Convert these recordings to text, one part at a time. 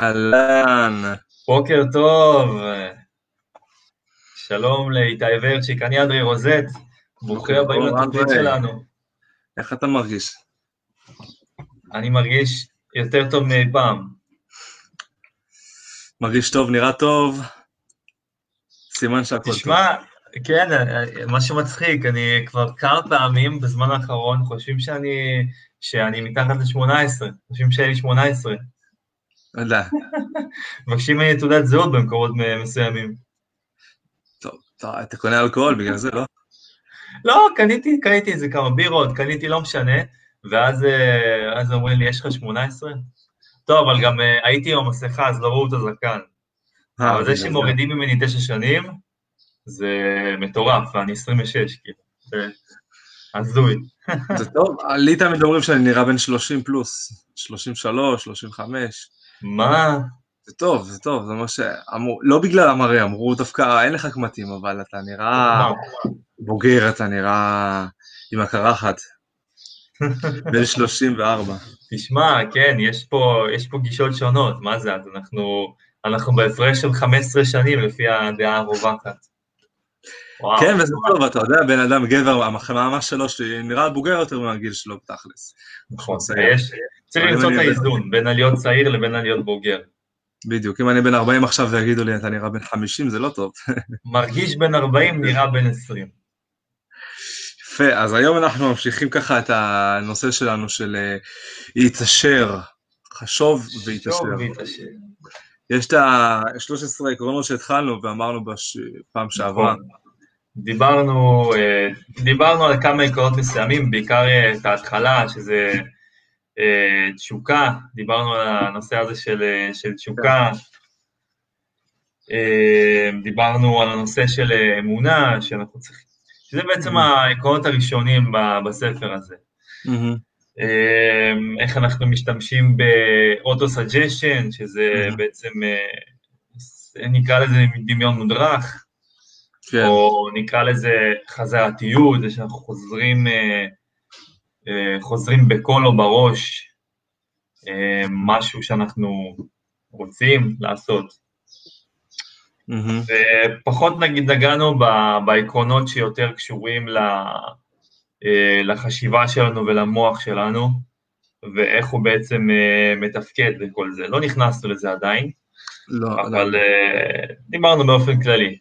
אהלן. בוקר טוב. שלום לאיתי ורצ'יק, אני אנדרי רוזט. ברוכים הבאים לתוכנית שלנו. איך אתה מרגיש? אני מרגיש יותר טוב מאי פעם. מרגיש טוב, נראה טוב. סימן שהכל טוב. תשמע, כן, משהו מצחיק, אני כבר כמה פעמים בזמן האחרון חושבים שאני, שאני מתחת ל-18, חושבים שאני 18. לא. מבקשים ממני תעודת זהות במקומות מסוימים. טוב, אתה קונה אלכוהול בגלל זה, לא? לא, קניתי, קניתי איזה כמה בירות, קניתי, לא משנה, ואז אה, אומרים לי, יש לך 18? טוב, אבל גם אה, הייתי עם המסכה, אז לא ראו את הזקן. אה, אבל זה שמורידים ממני תשע שנים, זה מטורף, ואני 26, כאילו. הזוי. זה טוב, לי תמיד אומרים שאני נראה בן 30 פלוס, 33, 35. מה? זה טוב, זה טוב, זה מה שאמרו, לא בגלל המראה, אמרו דווקא אין לך קמטים, אבל אתה נראה בוגר, אתה נראה עם הקרחת. בן 34. תשמע, כן, יש פה, יש פה גישות שונות, מה זה, אנחנו, אנחנו בהפרש של 15 שנים לפי הדעה הרווחת. וואו. כן, וזה טוב, אתה יודע, בן אדם גבר, המאמץ שלו שנראה בוגר יותר מהגיל שלו, תכלס. נכון, יש, צריך למצוא את האיזון בין הלהיות צעיר לבין הלהיות בוגר. בדיוק, אם אני בן 40 עכשיו ויגידו לי, אתה נראה בן 50, זה לא טוב. מרגיש בן 40, נראה בן 20. יפה, אז היום אנחנו ממשיכים ככה את הנושא שלנו של אה, להתעשר, חשוב והתעשר. יש את ה-13 עקרונות שהתחלנו ואמרנו בפעם שעברה. נכון. דיברנו, אה, דיברנו על כמה עקרונות מסוימים, בעיקר אה, את ההתחלה, שזה תשוקה, דיברנו על הנושא הזה של, של תשוקה, דיברנו על הנושא של אמונה, שאנחנו צריכים, שזה בעצם העקרונות הראשונים בספר הזה. איך אנחנו משתמשים באוטו-סג'שן, שזה בעצם, נקרא לזה דמיון מודרך, כן. או נקרא לזה חזרתיות, זה שאנחנו חוזרים, אה, אה, חוזרים בקול או בראש אה, משהו שאנחנו רוצים לעשות. Mm-hmm. ופחות נגיד נגענו בעקרונות שיותר קשורים ל, אה, לחשיבה שלנו ולמוח שלנו, ואיך הוא בעצם אה, מתפקד וכל זה. לא נכנסנו לזה עדיין, לא, אבל לא. אה, דיברנו באופן כללי.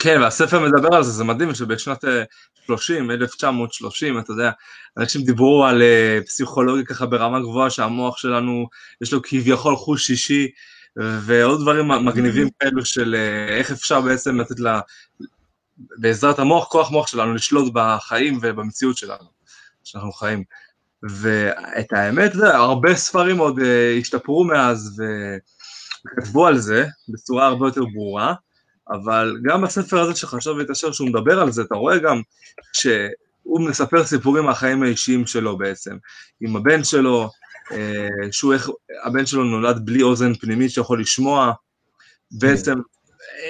כן, והספר מדבר על זה, זה מדהים שבשנת אה, 30, 1930, אתה יודע, אנשים דיברו על אה, פסיכולוגיה ככה ברמה גבוהה, שהמוח שלנו, יש לו כביכול חוש שישי, ועוד דברים מגניבים כאלו של אה, איך אפשר בעצם לתת לה, בעזרת המוח, כוח מוח שלנו, לשלוט בחיים ובמציאות שלנו, שאנחנו חיים. ואת האמת, יודע, הרבה ספרים עוד אה, השתפרו מאז וכתבו על זה בצורה הרבה יותר ברורה, אבל גם בספר הזה של חשוב והתעשר, שהוא מדבר על זה, אתה רואה גם שהוא מספר סיפורים מהחיים האישיים שלו בעצם, עם הבן שלו, אה, שהוא איך, הבן שלו נולד בלי אוזן פנימית שיכול לשמוע, בעצם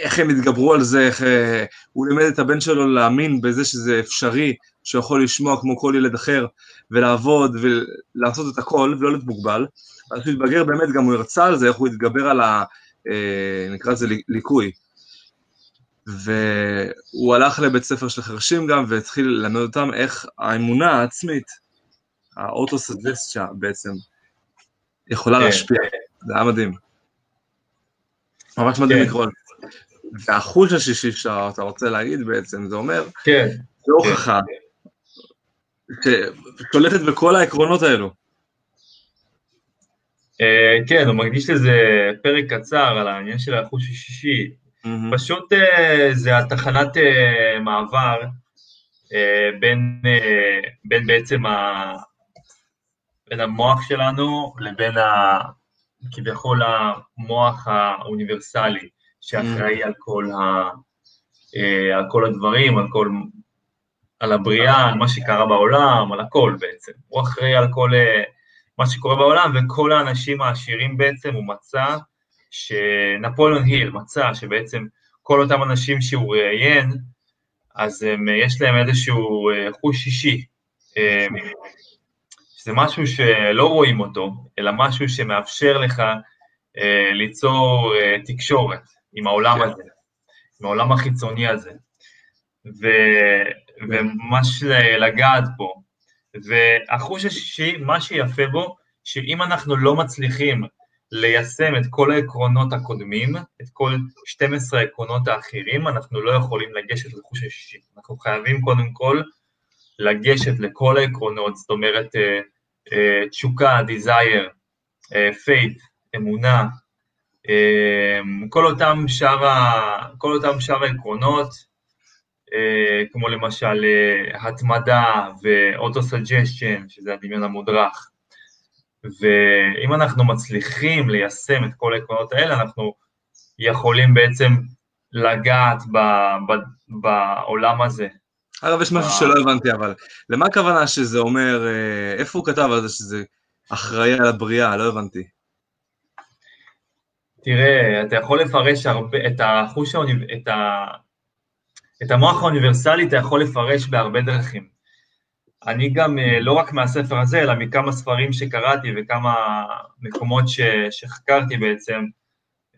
איך הם התגברו על זה, איך אה, הוא לימד את הבן שלו להאמין בזה שזה אפשרי, שהוא יכול לשמוע כמו כל ילד אחר, ולעבוד ולעשות את הכל, ולא להיות מוגבל. אז כשהוא התבגר באמת גם הוא הרצה על זה, איך הוא התגבר על ה... אה, נקרא לזה ליקוי. והוא הלך לבית ספר של חרשים גם, והתחיל ללמד אותם איך האמונה העצמית, האוטוסגסטיה בעצם, יכולה כן. להשפיע. זה היה מדהים. ממש מדהים כן. לקרוא. והחוש השישי שאתה רוצה להגיד בעצם, זה אומר, כן, זה הוכחה, ששולטת בכל העקרונות האלו. אה, כן, הוא מקדיש לזה פרק קצר על העניין של החוש השישי. מהמם. פשוט אה, זה התחנת אה, מעבר אה, בין, בין בעצם ה, בין המוח שלנו לבין ה, כביכול המוח האוניברסלי שאחראי על כל, ה, על כל הדברים, על כל, על הבריאה, על מה שקרה בעולם, על הכל בעצם. הוא אחראי על כל מה שקורה בעולם, וכל האנשים העשירים בעצם, הוא מצא שנפוליאון היל מצא שבעצם כל אותם אנשים שהוא ראיין, אז הם, יש להם איזשהו אה, חוש שישי. אה, זה משהו שלא רואים אותו, אלא משהו שמאפשר לך אה, ליצור אה, תקשורת עם העולם כן. הזה, עם העולם החיצוני הזה, ו, וממש לגעת בו. והחוש השישי, מה שיפה בו, שאם אנחנו לא מצליחים ליישם את כל העקרונות הקודמים, את כל 12 העקרונות האחרים, אנחנו לא יכולים לגשת לחוש השישי. אנחנו חייבים קודם כל לגשת לכל העקרונות, זאת אומרת, אה, אה, תשוקה, desire, אה, faith, אמונה, כל אותם שאר, ה, כל אותם שאר העקרונות, כמו למשל התמדה ואוטו-סג'שן, שזה הדמיון המודרך, ואם אנחנו מצליחים ליישם את כל העקרונות האלה, אנחנו יכולים בעצם לגעת ב, ב, בעולם הזה. אגב, יש משהו שלא הבנתי, אבל למה הכוונה שזה אומר, אה, איפה הוא כתב על זה שזה אחראי על הבריאה? לא הבנתי. תראה, אתה יכול לפרש הרבה, את החוש, את, ה, את המוח האוניברסלי אתה יכול לפרש בהרבה דרכים. אני גם, אה, לא רק מהספר הזה, אלא מכמה ספרים שקראתי וכמה מקומות ש, שחקרתי בעצם,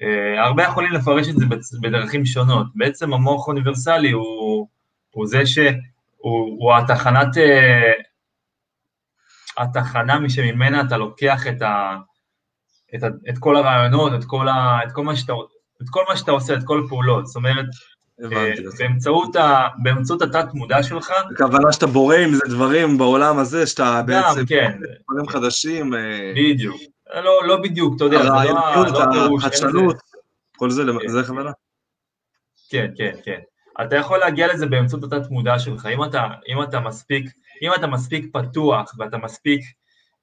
אה, הרבה יכולים לפרש את זה בדרכים שונות. בעצם המוח האוניברסלי הוא, הוא זה שהוא הוא התחנת, אה, התחנה משממנה אתה לוקח את, ה, את, ה, את כל הרעיונות, את כל, ה, את, כל שאתה, את כל מה שאתה עושה, את כל הפעולות. זאת אומרת, באמצעות, ה, באמצעות התת מודע שלך. הכוונה שאתה בורא עם זה דברים בעולם הזה, שאתה בעצם... גם, כן. דברים חדשים. אה, בדיוק. לא, לא בדיוק, אתה יודע, זה לא החדשנות, כל זה, זה הכוונה? כן, כן, כן. אתה יכול להגיע לזה באמצעות התת מודע שלך. אם אתה, אם אתה מספיק, אם אתה מספיק פתוח ואתה מספיק,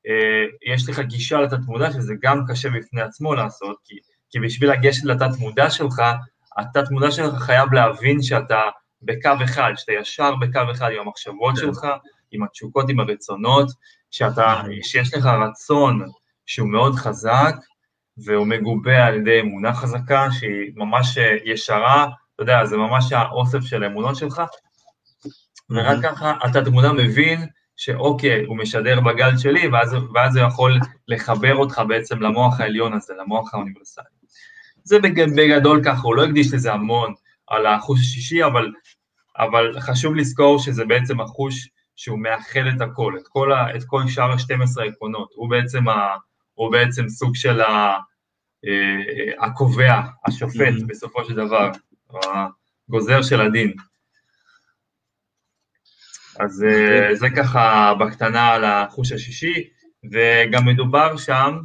אה, יש לך גישה לתת מודע, שזה גם קשה בפני עצמו לעשות, כי, כי בשביל לגשת לתת מודע שלך, התת מודע שלך חייב להבין שאתה בקו אחד, שאתה ישר בקו אחד עם המחשבות שלך, עם התשוקות, עם הרצונות, שאתה, שיש לך רצון שהוא מאוד חזק, והוא מגובה על ידי אמונה חזקה שהיא ממש ישרה, אתה יודע, זה ממש האוסף של האמונות שלך, ורק ככה התת מודע מבין שאוקיי, הוא משדר בגל שלי, ואז, ואז הוא יכול לחבר אותך בעצם למוח העליון הזה, למוח האוניברסלי. זה בגדול ככה, הוא לא הקדיש לזה המון על החוש השישי, אבל, אבל חשוב לזכור שזה בעצם החוש שהוא מאחד את הכל, את כל, ה, את כל שאר ה-12 העקרונות, הוא בעצם, ה, הוא בעצם סוג של ה, אה, הקובע, השופט mm-hmm. בסופו של דבר, הגוזר של הדין. אז okay. אה, זה ככה בקטנה על החוש השישי, וגם מדובר שם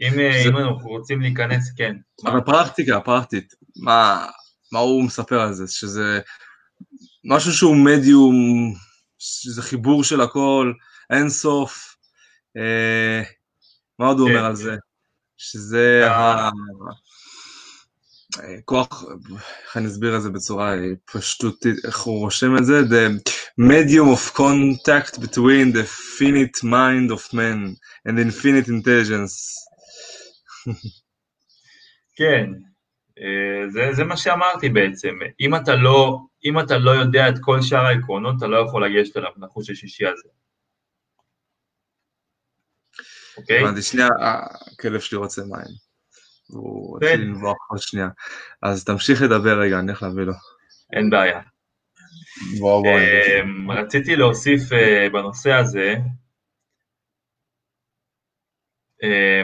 אם, אה, זה... אם אנחנו רוצים להיכנס, כן. אבל פרקטיקה, פרקטית, מה, מה הוא מספר על זה? שזה משהו שהוא מדיום, שזה חיבור של הכל, אין סוף. אה, מה עוד הוא כן. אומר על זה? שזה אה. ה... כוח, איך אני אסביר את זה בצורה פשטותית, איך הוא רושם את זה? The medium of contact between the finite mind of man and infinite intelligence. כן, אה, זה, זה מה שאמרתי בעצם. אם אתה, לא, אם אתה לא יודע את כל שאר העקרונות, אתה לא יכול לגשת אליו לחוש השישי הזה. אוקיי? הבנתי, שנייה, הכלב שלי רוצה מים. הוא התחיל לנבוח עוד שנייה. אז תמשיך לדבר רגע, אני הולך להביא לו. אין בעיה. בוא, בוא. אמ, רציתי להוסיף אה, בנושא הזה, אה,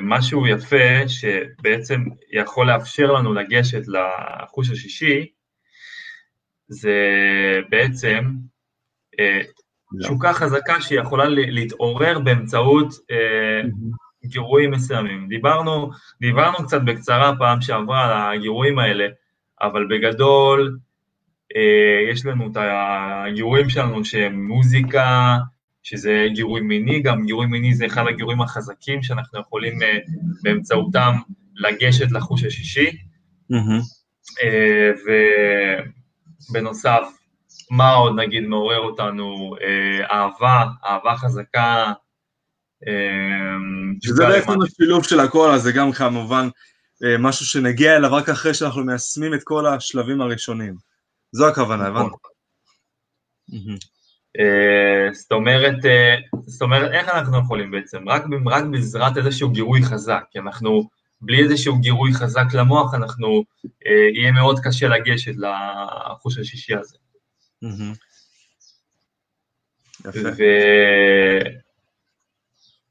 משהו יפה שבעצם יכול לאפשר לנו לגשת לחוש השישי, זה בעצם אה, תשוקה חזקה שיכולה להתעורר באמצעות אה, גירויים מסוימים. דיברנו, דיברנו קצת בקצרה פעם שעברה על הגירויים האלה, אבל בגדול יש לנו את הגירויים שלנו שהם מוזיקה, שזה גירוי מיני, גם גירוי מיני זה אחד הגירויים החזקים שאנחנו יכולים uh, באמצעותם לגשת לחוש השישי. Mm-hmm. Uh, ובנוסף, מה עוד נגיד מעורר אותנו? Uh, אהבה, אהבה חזקה. שזה בעצם השילוב של הכל, אז זה גם כמובן משהו שנגיע אליו רק אחרי שאנחנו מיישמים את כל השלבים הראשונים. זו הכוונה, הבנת? אה, זאת אומרת, אה, זאת אומרת, איך אנחנו יכולים בעצם? רק, רק בעזרת איזשהו גירוי חזק, כי אנחנו, בלי איזשהו גירוי חזק למוח, אנחנו, אה, יהיה מאוד קשה לגשת לחוש השישי הזה.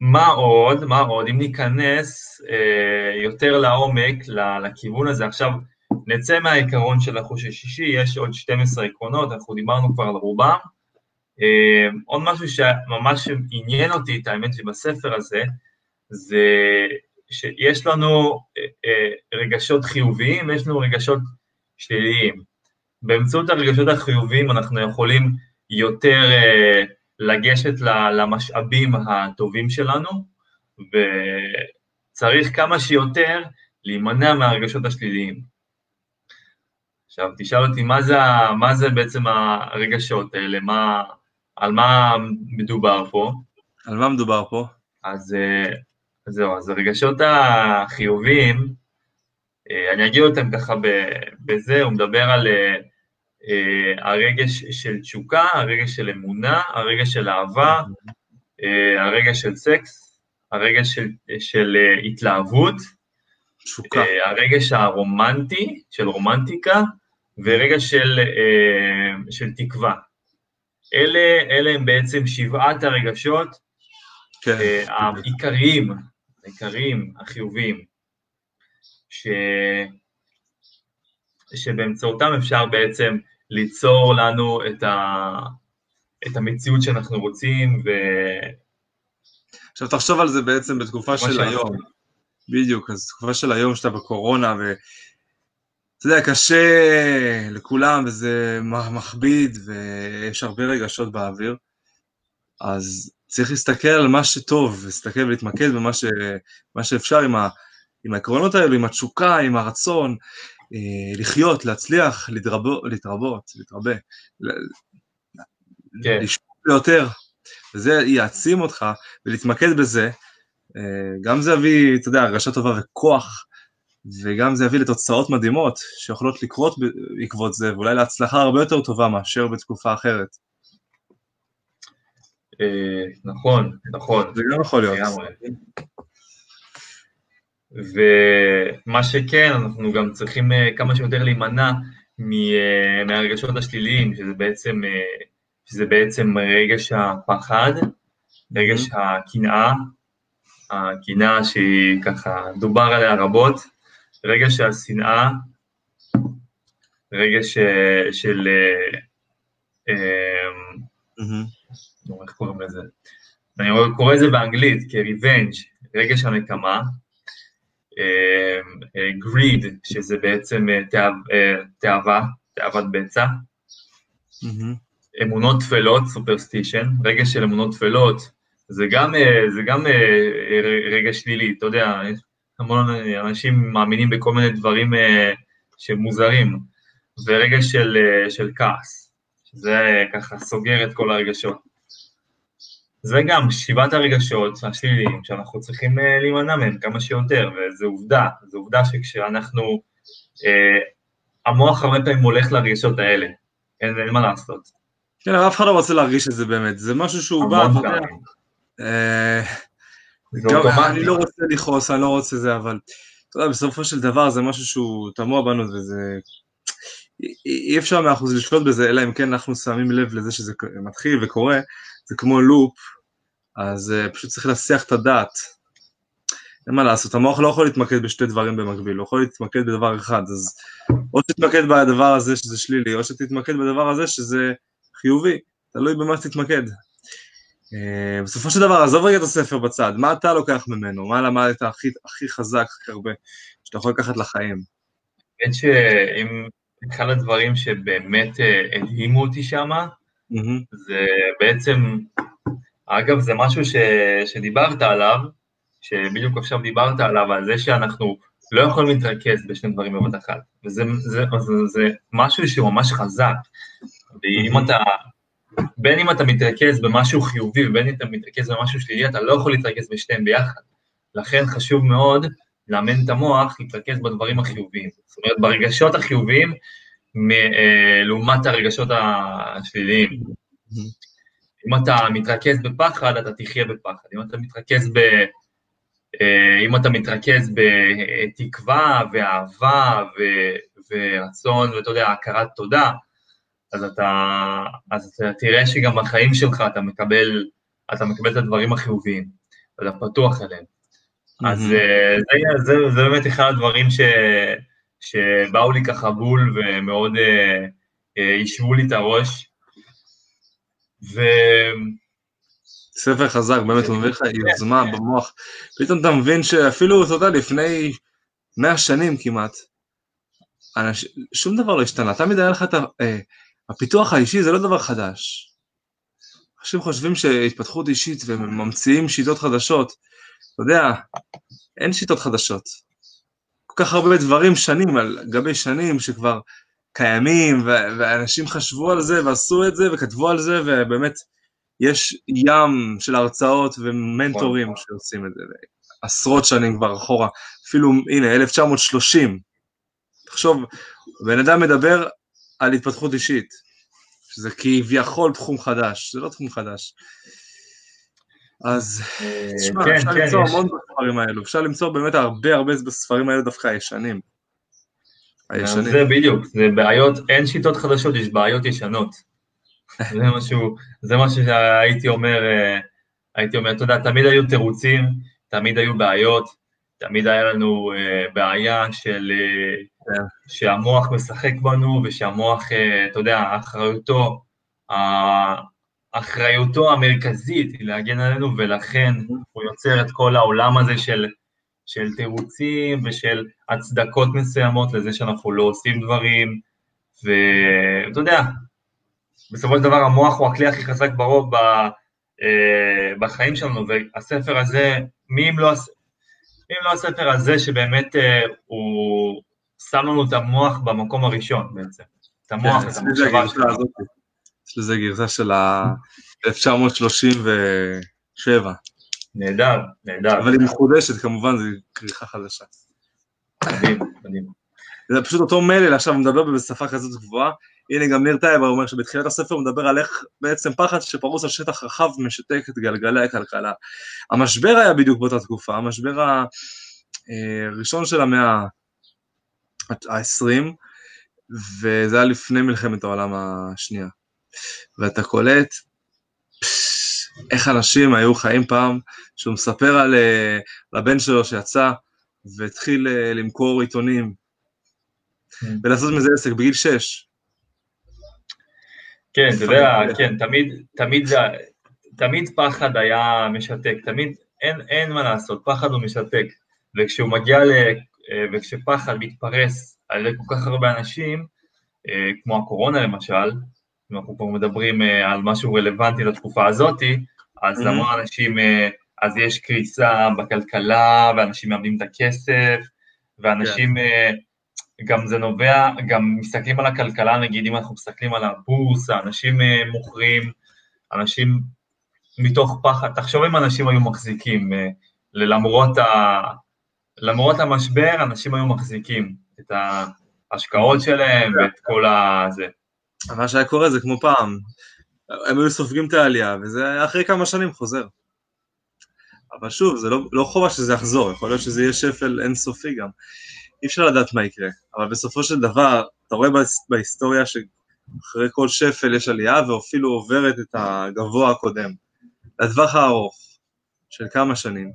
ומה עוד, מה עוד, אם ניכנס אה, יותר לעומק, לכיוון הזה, עכשיו נצא מהעיקרון של החוש השישי, יש עוד 12 עקרונות, אנחנו דיברנו כבר על רובם. אה, עוד משהו שממש עניין אותי, את האמת שבספר הזה, זה שיש לנו אה, אה, רגשות חיוביים ויש לנו רגשות שליליים. באמצעות הרגשות החיוביים אנחנו יכולים יותר אה, לגשת למשאבים הטובים שלנו, וצריך כמה שיותר להימנע מהרגשות השליליים. עכשיו, תשאל אותי, מה זה, מה זה בעצם הרגשות האלה? מה, על מה מדובר פה? על מה מדובר פה? אז זהו, אז הרגשות החיוביים, אה, אני אגיד אותם ככה בזה, הוא מדבר על אה, אה, הרגש של תשוקה, הרגש של אמונה, הרגש של אהבה, הרגש של סקס, הרגש של, של התלהבות, תשוקה. הרגש הרומנטי, של רומנטיקה, ורגש של, של תקווה. אלה, אלה הם בעצם שבעת הרגשות כן. העיקריים העיקריים, החיוביים, ש... שבאמצעותם אפשר בעצם ליצור לנו את, ה... את המציאות שאנחנו רוצים ו... עכשיו תחשוב על זה בעצם בתקופה של היום, בדיוק, אז תקופה של היום שאתה בקורונה ואתה יודע, קשה לכולם וזה מכביד ויש הרבה רגשות באוויר, אז צריך להסתכל על מה שטוב, להסתכל ולהתמקד במה ש, שאפשר עם, ה, עם העקרונות האלו, עם התשוקה, עם הרצון, אה, לחיות, להצליח, להתרבות, להתרבות, להתרבה, כן. לשמור יותר, וזה יעצים אותך, ולהתמקד בזה, אה, גם זה יביא, אתה יודע, הרגשה טובה וכוח, וגם זה יביא לתוצאות מדהימות שיכולות לקרות בעקבות זה, ואולי להצלחה הרבה יותר טובה מאשר בתקופה אחרת. אה, נכון, נכון. זה גם יכול להיות. ומה שכן, אנחנו גם צריכים אה, כמה שיותר להימנע אה, מהרגשות השליליים, שזה בעצם, שזה בעצם רגש הפחד, רגש mm-hmm. הקנאה, הקנאה שהיא ככה, דובר עליה רבות, רגש השנאה, רגש של... Mm-hmm. איך קוראים לזה? אני קורא לזה באנגלית כ-revenge, רגש הנקמה, אה, שזה בעצם תאווה, תאוות בצע, אמונות טפלות, סופרסטישן, רגש של אמונות טפלות, זה גם, זה גם רגש שלילי, אתה יודע, המון אנשים מאמינים בכל מיני דברים שמוזרים, ורגש של, של כעס, שזה ככה סוגר את כל הרגשות. זה גם שבעת הרגשות השליליים שאנחנו צריכים אה, להימנע מהם כמה שיותר, וזו עובדה, זו עובדה שכשאנחנו, אה, המוח הרבה פעמים הולך לרגשות האלה, אין, אין מה לעשות. כן, אף אחד לא רוצה להרגיש את זה באמת, זה משהו שהוא בא, אתה יודע. אה, אני לא רוצה לכעוס, אני לא רוצה זה, אבל אתה יודע, בסופו של דבר זה משהו שהוא תמוה בנו, וזה... אי אפשר מאה אחוז לשלוט בזה, אלא אם כן אנחנו שמים לב לזה שזה מתחיל וקורה, זה כמו לופ, אז uh, פשוט צריך להסיח את הדעת. אין מה לעשות, המוח לא יכול להתמקד בשתי דברים במקביל, הוא יכול להתמקד בדבר אחד, אז או שתתמקד בדבר הזה שזה שלילי, או שתתמקד בדבר הזה שזה חיובי, תלוי במה שתתמקד. Uh, בסופו של דבר, עזוב רגע את הספר בצד, מה אתה לוקח ממנו? מה למדת הכי, הכי חזק, הכי הרבה, שאתה יכול לקחת לחיים? האמת שאם אחד הדברים שבאמת uh, הדהימו אותי שמה, mm-hmm. זה בעצם, אגב, זה משהו ש, שדיברת עליו, שבדיוק עכשיו דיברת עליו, על זה שאנחנו לא יכולים להתרכז בשני דברים בבת אחת, וזה זה, זה, זה משהו שהוא ממש חזק, ואם. אתה, בין אם אתה מתרכז במשהו חיובי ובין אם אתה מתרכז במשהו שלילי, אתה לא יכול להתרכז בשתיהם ביחד. לכן חשוב מאוד לאמן את המוח להתרכז בדברים החיוביים. זאת אומרת, ברגשות החיוביים אה, לעומת הרגשות השליליים. אם אתה מתרכז בפחד, אתה תחיה בפחד. אם אתה מתרכז אה, אם אתה מתרכז בתקווה ואהבה ו, ורצון ואתה יודע, הכרת תודה, אז אתה, אז אתה תראה שגם בחיים שלך אתה מקבל, אתה מקבל את הדברים החיוביים, ואתה פתוח אליהם. Mm-hmm. אז אה, זה, זה, זה באמת אחד הדברים ש, שבאו לי ככה בול ומאוד יישבו לי את הראש. ו... ספר חזק, באמת, הוא מביא לך יוזמה במוח. פתאום אתה מבין שאפילו, אתה יודע, לפני 100 שנים כמעט, אנש... שום דבר לא השתנה. תמיד היה לך את ה... אה, הפיתוח האישי זה לא דבר חדש. אנשים חושבים שהתפתחות אישית וממציאים שיטות חדשות. אתה יודע, אין שיטות חדשות. כל כך הרבה דברים שנים על גבי שנים שכבר קיימים, ואנשים חשבו על זה ועשו את זה וכתבו על זה, ובאמת יש ים של הרצאות ומנטורים וואו. שעושים את זה עשרות שנים כבר אחורה, אפילו, הנה, 1930. תחשוב, בן אדם מדבר על התפתחות אישית, שזה כביכול תחום חדש, זה לא תחום חדש. אז אה, תשמע, כן, אפשר כן, למצוא המון בספרים האלו, אפשר למצוא באמת הרבה הרבה בספרים האלו דווקא הישנים. הישנים. זה בדיוק, זה בעיות, אין שיטות חדשות, יש בעיות ישנות. זה משהו, זה משהו שהייתי אומר, אה, הייתי אומר, אתה יודע, תמיד היו תירוצים, תמיד היו בעיות, תמיד היה לנו uh, בעיה של, yeah. שהמוח משחק בנו ושהמוח, uh, אתה יודע, אחריותו, אחריותו המרכזית היא להגן עלינו ולכן הוא יוצר את כל העולם הזה של, של תירוצים ושל הצדקות מסוימות לזה שאנחנו לא עושים דברים. ואתה יודע, בסופו של דבר המוח הוא הכלי הכי חזק ברוב ב, אה, בחיים שלנו, והספר הזה, מי אם לא, מי אם לא הספר הזה שבאמת אה, הוא שם לנו את המוח במקום הראשון בעצם, את המוח, כן, את המחשבה שלנו. יש לזה גרסה של ה-1937. נהדר, נהדר. אבל היא מחודשת כמובן, זו כריכה חדשה. מדהים, מדהים. זה פשוט אותו מלל עכשיו מדבר בשפה כזאת גבוהה, הנה גם ניר טייבר אומר שבתחילת הספר הוא מדבר על איך בעצם פחד שפרוס על שטח רחב משתק את גלגלי הכלכלה. המשבר היה בדיוק באותה תקופה, המשבר הראשון של המאה ה-20, וזה היה לפני מלחמת העולם השנייה. ואתה קולט איך אנשים היו חיים פעם, שהוא מספר על הבן שלו שיצא והתחיל אה, למכור עיתונים כן. ולעשות מזה עסק בגיל שש. כן, אתה יודע, כן, תמיד, תמיד תמיד פחד היה משתק, תמיד, אין, אין מה לעשות, פחד הוא משתק, וכשהוא מגיע. אה, וכשפחד מתפרס על ידי כל כך הרבה אנשים, אה, כמו הקורונה למשל, אם אנחנו פה מדברים אה, על משהו רלוונטי לתקופה הזאתי, אז mm-hmm. למון אנשים, אז יש קריסה בכלכלה, ואנשים מאבדים את הכסף, ואנשים... Yeah. כן. גם זה נובע, גם מסתכלים על הכלכלה, נגיד אם אנחנו מסתכלים על הבורסה, אנשים אה, מוכרים, אנשים מתוך פחד, תחשוב אם אנשים היו מחזיקים, אה, למרות, ה, למרות המשבר, אנשים היו מחזיקים את ההשקעות שלהם ואת כל הזה. מה שהיה קורה זה כמו פעם, הם היו סופגים את העלייה, וזה אחרי כמה שנים חוזר. אבל שוב, זה לא, לא חובה שזה יחזור, יכול להיות שזה יהיה שפל אינסופי גם. אי אפשר לדעת מה יקרה, אבל בסופו של דבר, אתה רואה בהיסטוריה שאחרי כל שפל יש עלייה ואפילו עוברת את הגבוה הקודם, לטווח הארוך של כמה שנים.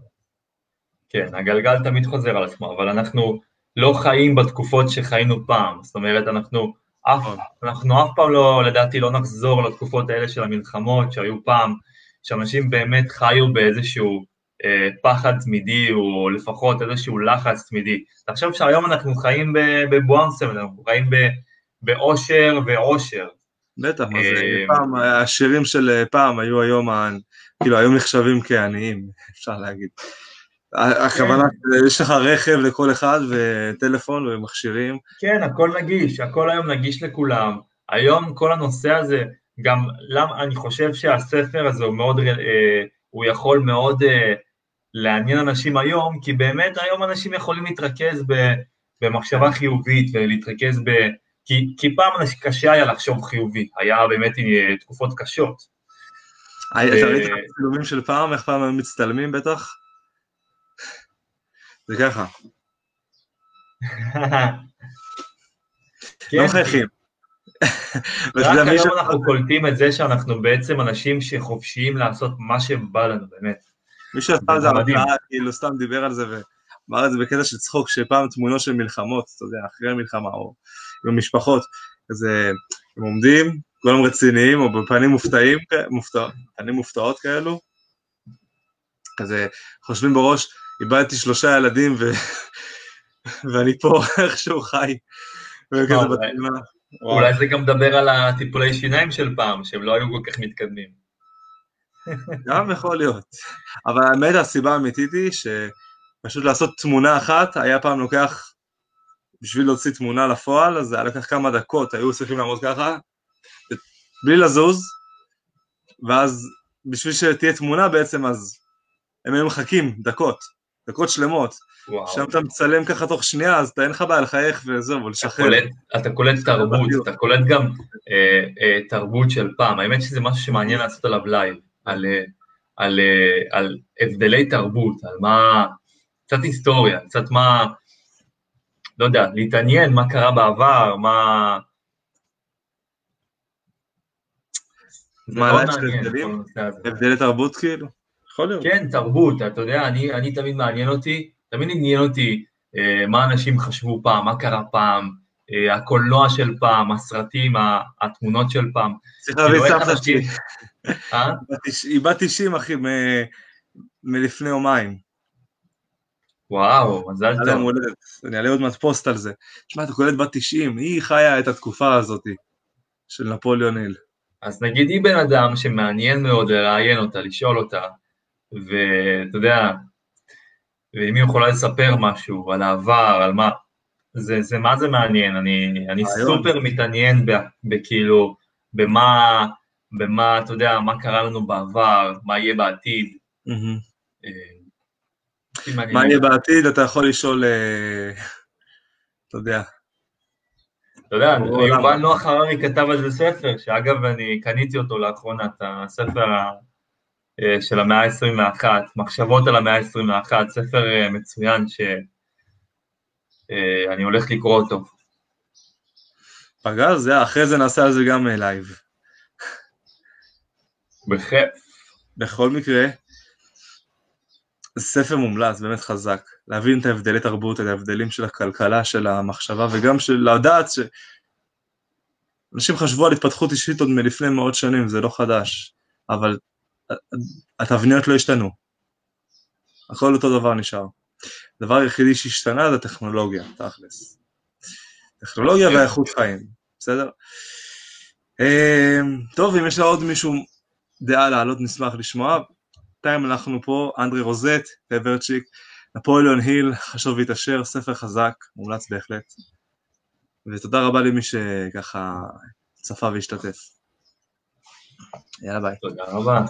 כן, הגלגל תמיד חוזר על עצמו, אבל אנחנו לא חיים בתקופות שחיינו פעם, זאת אומרת, אנחנו אף, נכון. אנחנו אף פעם לא, לדעתי, לא נחזור לתקופות האלה של המלחמות שהיו פעם, שאנשים באמת חיו באיזשהו אה, פחד תמידי, או לפחות איזשהו לחץ תמידי. תחשוב שהיום אנחנו חיים בבואם אנחנו חיים באושר ועושר. בטח, זה, אה, פעם, השירים של אה, פעם היו היום, כאילו, היום נחשבים כעניים, אפשר להגיד. הכוונה, כן. יש לך רכב לכל אחד וטלפון ומכשירים. כן, הכל נגיש, הכל היום נגיש לכולם. היום כל הנושא הזה, גם למה, אני חושב שהספר הזה הוא מאוד, הוא יכול מאוד לעניין אנשים היום, כי באמת היום אנשים יכולים להתרכז במחשבה חיובית ולהתרכז ב... כי, כי פעם קשה היה לחשוב חיובי, היה באמת אה, תקופות קשות. אתה ראית את הצילומים של פעם, איך פעם הם מצטלמים בטח? זה ככה. כן, לא מחייכים. רק היום אנחנו קולטים את זה שאנחנו בעצם אנשים שחופשיים לעשות מה שבא לנו, באמת. מי שעשה על זה. הרצאה, כאילו סתם דיבר על זה ואמר את זה בקטע של צחוק, שפעם תמונות של מלחמות, אתה יודע, אחרי המלחמה, או עם המשפחות, אז אה, הם עומדים, כולם רציניים, או בפנים מופתעים, מופתע- פנים מופתעות כאלו, כזה חושבים בראש, איבדתי שלושה ילדים ו... ואני פה איכשהו חי. אולי זה גם מדבר על הטיפולי שיניים של פעם, שהם לא היו כל כך מתקדמים. גם יכול להיות. אבל האמת, הסיבה האמיתית היא שפשוט לעשות תמונה אחת, היה פעם לוקח, בשביל להוציא תמונה לפועל, אז זה היה לקח כמה דקות, היו צריכים לעמוד ככה, בלי לזוז, ואז בשביל שתהיה תמונה בעצם, אז הם היו מחכים דקות, דקות שלמות. וואו. שם אתה מצלם ככה תוך שנייה, אז אתה אין לך בעיה לחייך וזהו, ולשחרר. אתה קולט תרבות. אתה קולט גם אה, אה, תרבות של פעם. האמת שזה משהו שמעניין לעשות עליו לייב, על, אה, על, אה, על הבדלי תרבות, על מה, קצת היסטוריה, קצת מה, לא יודע, להתעניין מה קרה בעבר, מה... מה, הבדלים? הבדלי תרבות כאילו? יכול להיות. כן, תרבות, אתה יודע, אני, אני תמיד מעניין אותי, תמיד עניין אותי אה, מה אנשים חשבו פעם, מה קרה פעם, אה, הקולנוע של פעם, הסרטים, התמונות של פעם. צריך להביא כאילו, סבתא שלי. אה? היא בת 90 אחי, מ- מלפני יומיים. וואו, מזל טוב. אני אעלה עוד מעט פוסט על זה. תשמע, אתה קולט בת 90, היא חיה את התקופה הזאת של נפוליאון היל. אז נגיד היא בן אדם שמעניין מאוד לראיין אותה, לשאול אותה, ואתה יודע, ואם היא יכולה לספר משהו על העבר, על מה, זה, זה מה זה מעניין, אני, אני. סופר מתעניין בכאילו, במה, במה, אתה יודע, מה קרה לנו בעבר, מה יהיה בעתיד. אה. מה יהיה בעתיד, אתה יכול לשאול, אה, אתה יודע, אתה יודע, יובל? נוח הררי כתב על זה ספר, שאגב אני קניתי אותו לאחרונה, את הספר של המאה ה-21, מחשבות על המאה ה-21, ספר אה, מצוין שאני הולך לקרוא אותו. פגז, זה, אחרי זה נעשה על זה גם אה, לייב. בכיף. בכל מקרה, ספר מומלץ, באמת חזק. להבין את ההבדלי תרבות, את ההבדלים של הכלכלה, של המחשבה, וגם של לדעת ש... אנשים חשבו על התפתחות אישית עוד מלפני מאות שנים, זה לא חדש, אבל התבניות לא השתנו. הכל אותו דבר נשאר. הדבר היחידי שהשתנה זה הטכנולוגיה, תכלס. טכנולוגיה והאיכות חיים, בסדר? אמ, טוב, אם יש לה עוד מישהו דעה להעלות, נשמח לשמוע. בינתיים אנחנו פה, אנדרי רוזט, פברצ'יק, נפוליאון היל, חשוב להתעשר, ספר חזק, מומלץ בהחלט. ותודה רבה למי שככה צפה והשתתף. יאללה ביי. תודה רבה.